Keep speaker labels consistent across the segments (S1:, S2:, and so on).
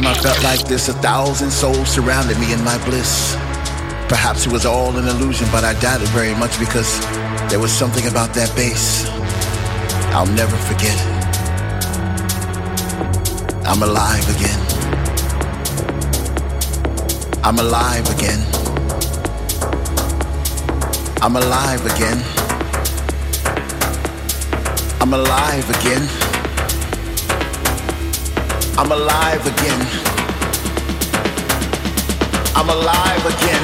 S1: time I felt like this, a thousand souls surrounded me in my bliss. Perhaps it was all an illusion, but I doubt it very much because there was something about that bass. I'll never forget it. I'm alive again. I'm alive again. I'm alive again. I'm alive again. I'm alive again. I'm alive again.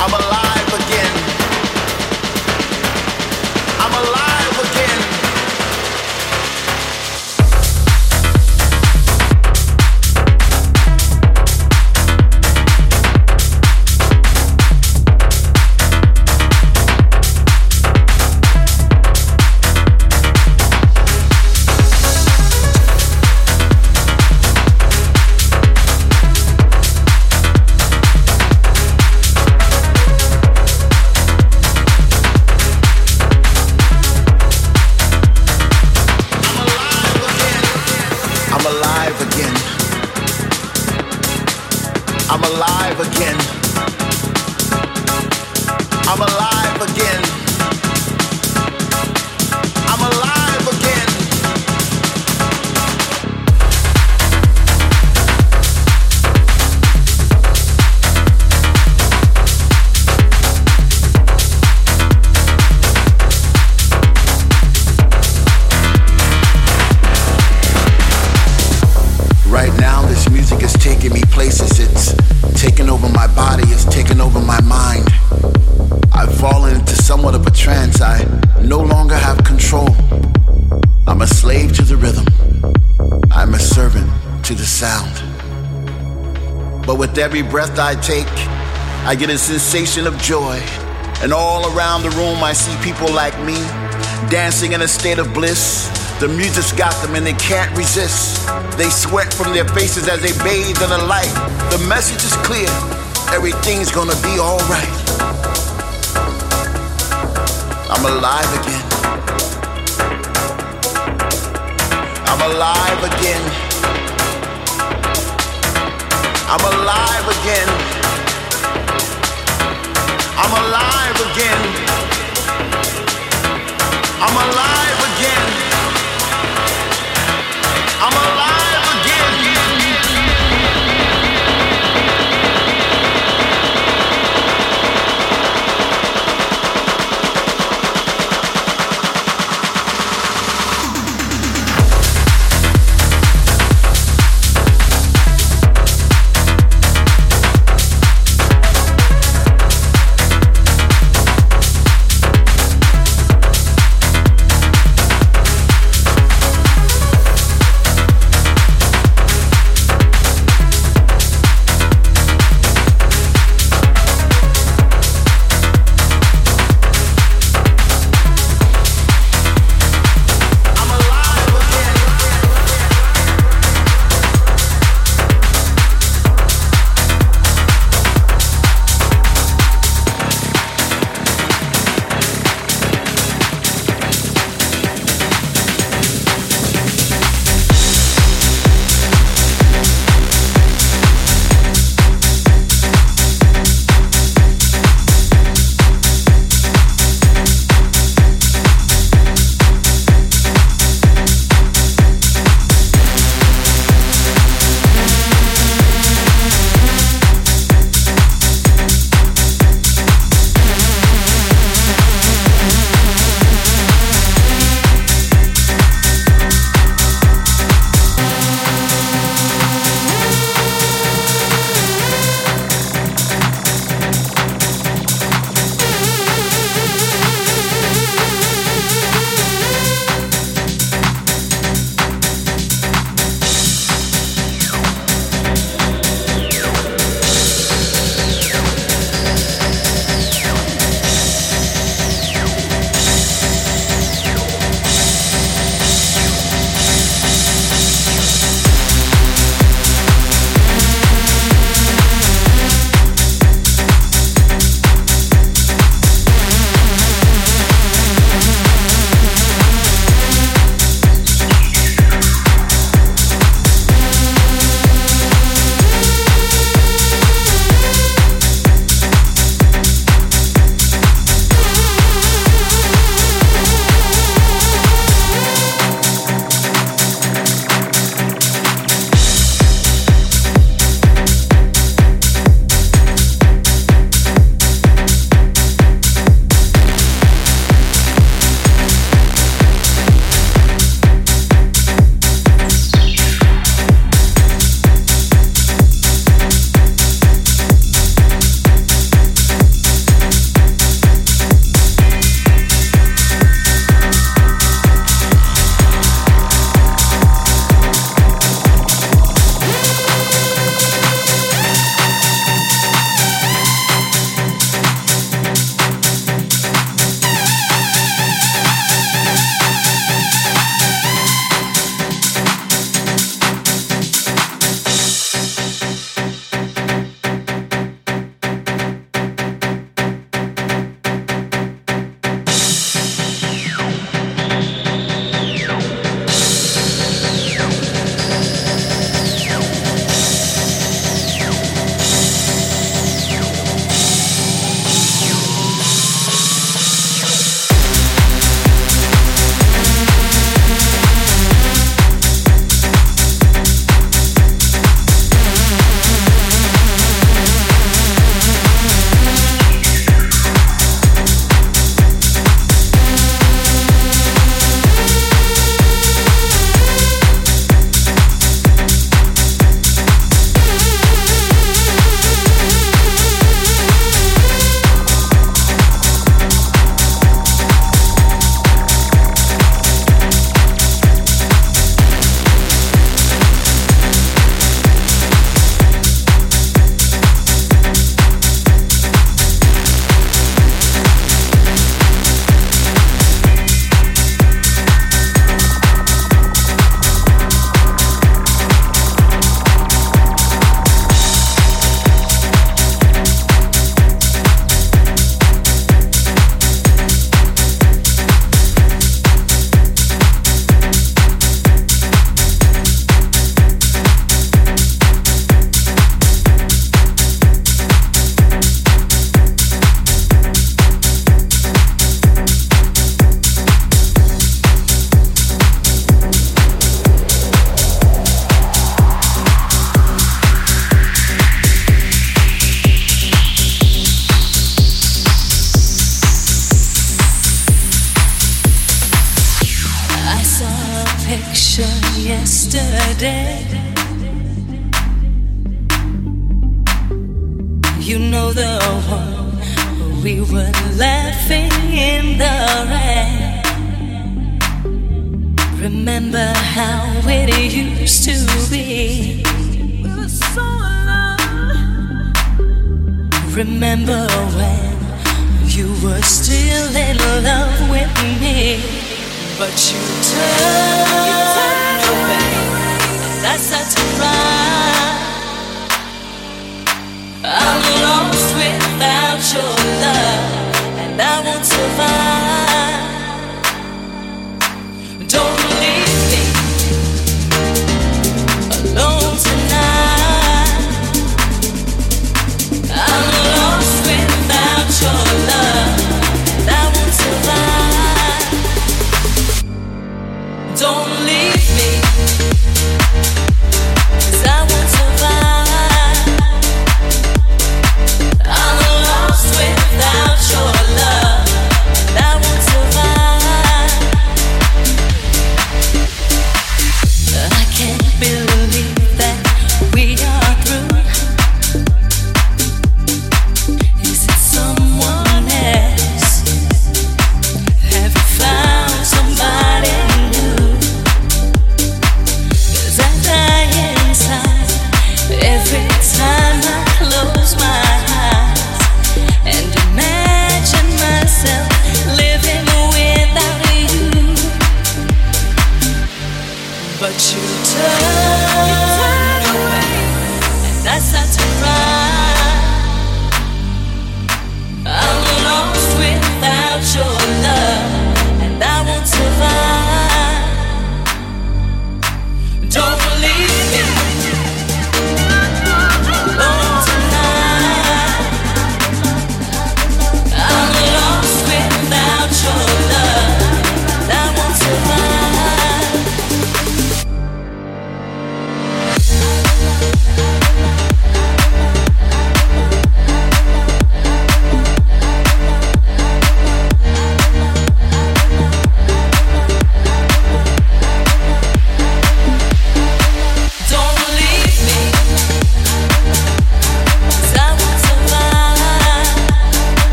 S1: I'm alive again. I take, I get a sensation of joy. And all around the room, I see people like me dancing in a state of bliss. The music's got them and they can't resist. They sweat from their faces as they bathe in the light. The message is clear everything's gonna be alright. I'm alive again. I'm alive again. I'm alive again. I'm alive again. I'm alive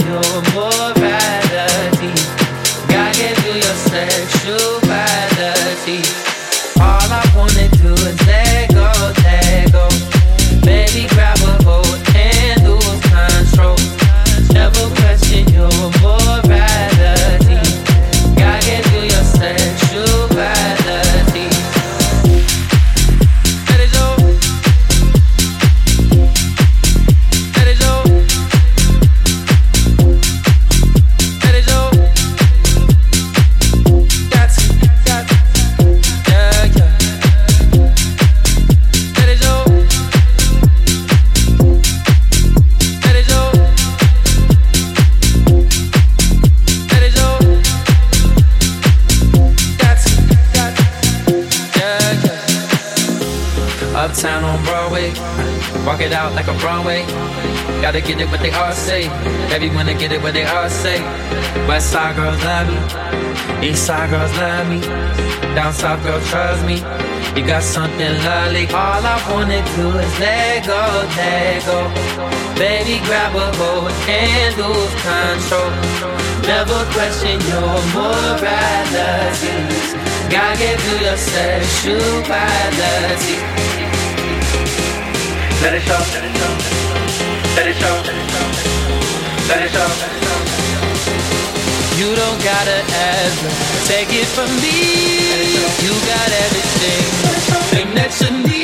S2: your morality. God gave you your
S3: sexuality. Gotta get it what they all say. Everyone to get it what they all say. West side girls love me, East side girls love me, down south girls trust me. You got something lovely. All I wanna do is let go, let go. Baby, grab a hold and lose control. Never question your morality. Gotta get through your sexuality. Let it show, let it show, let it show, let it show. You don't gotta ever take it from me. You got everything Thing that you need.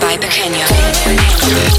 S4: Stay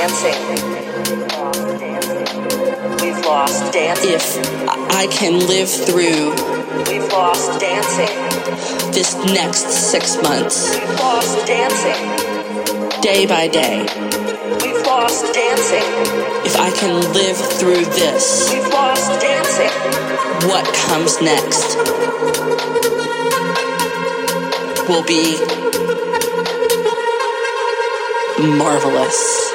S5: dancing. We've lost dancing.
S6: If I can live through
S5: We've lost dancing.
S6: this next six months,
S5: We've lost dancing.
S6: day by day,
S5: We've lost dancing.
S6: if I can live through this,
S5: We've lost dancing.
S6: what comes next will be marvelous.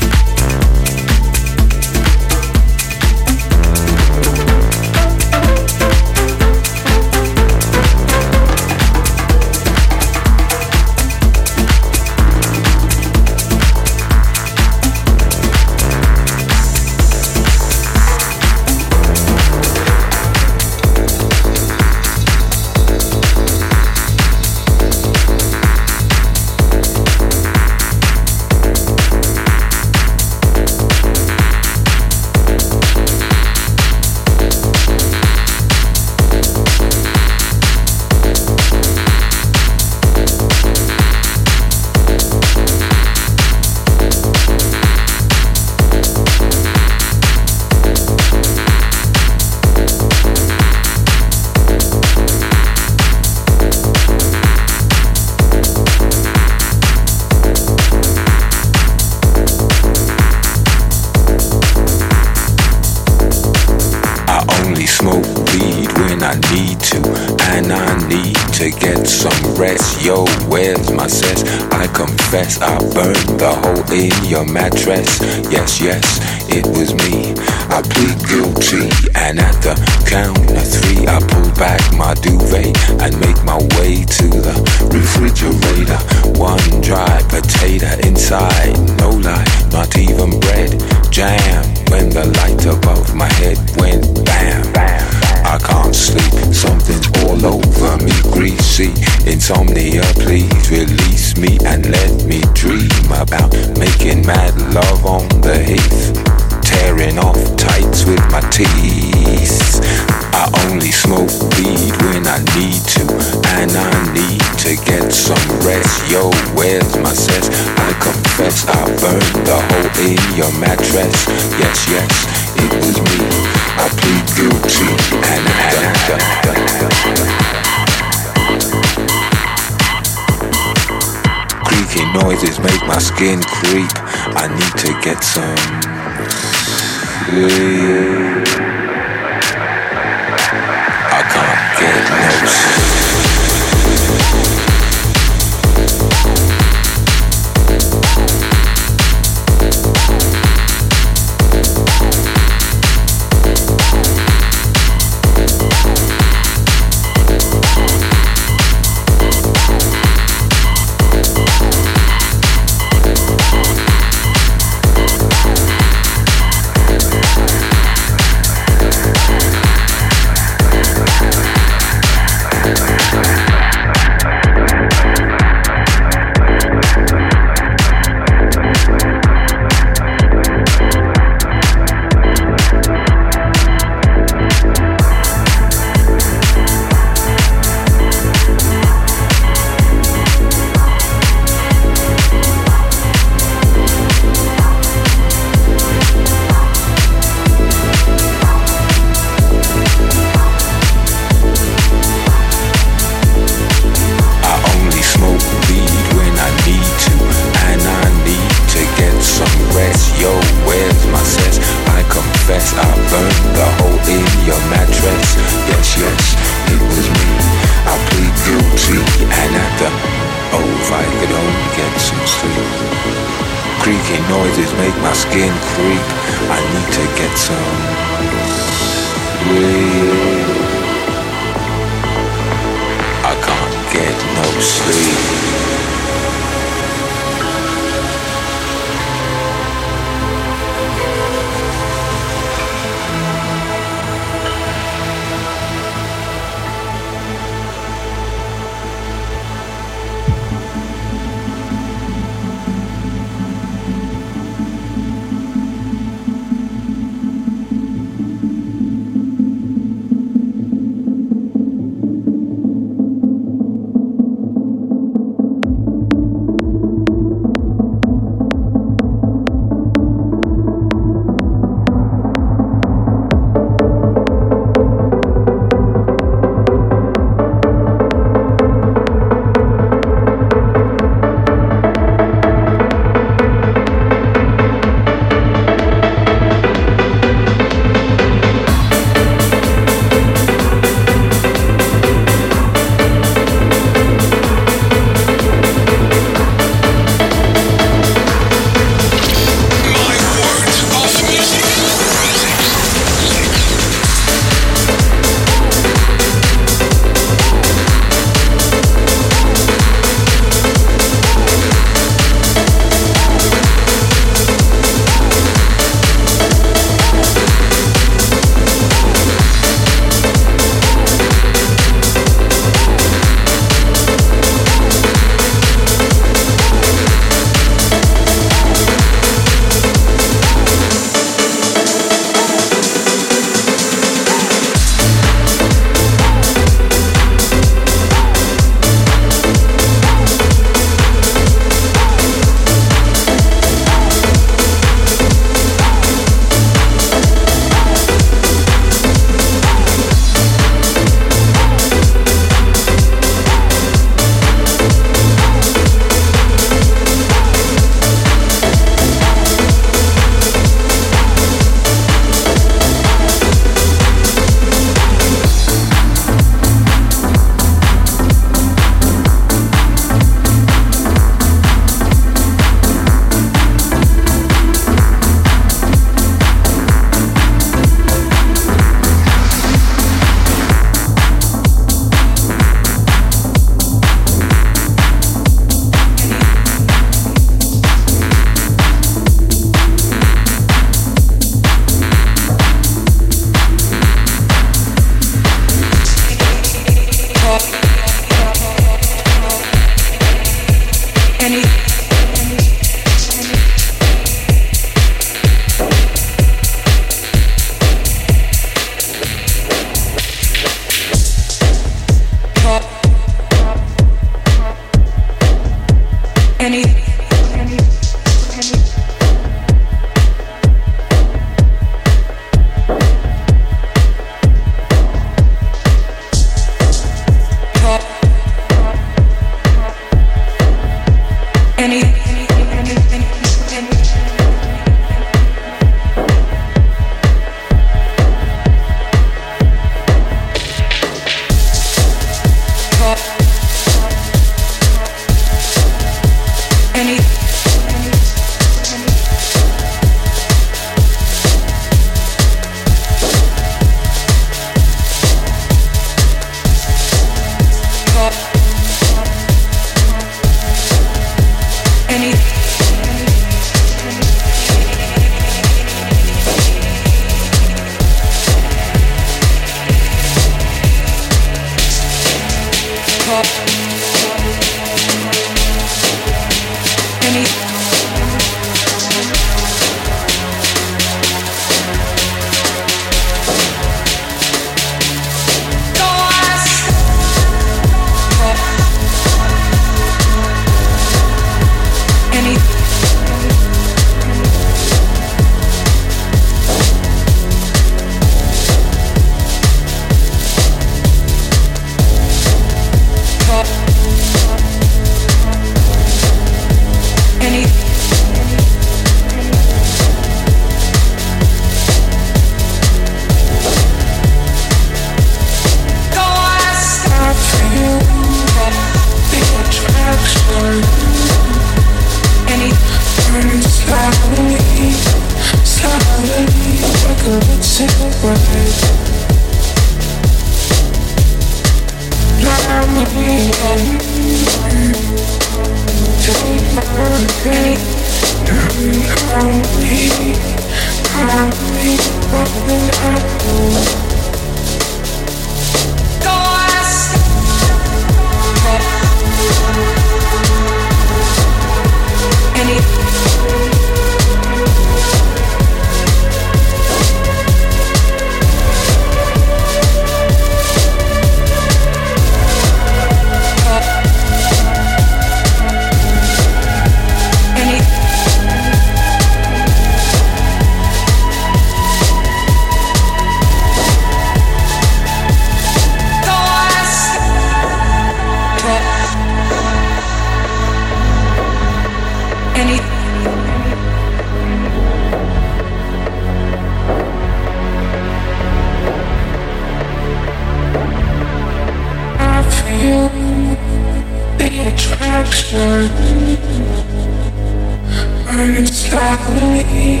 S2: Burning slowly,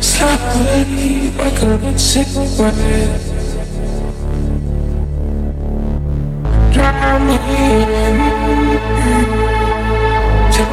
S2: slowly, like a cigarette. Drown me in,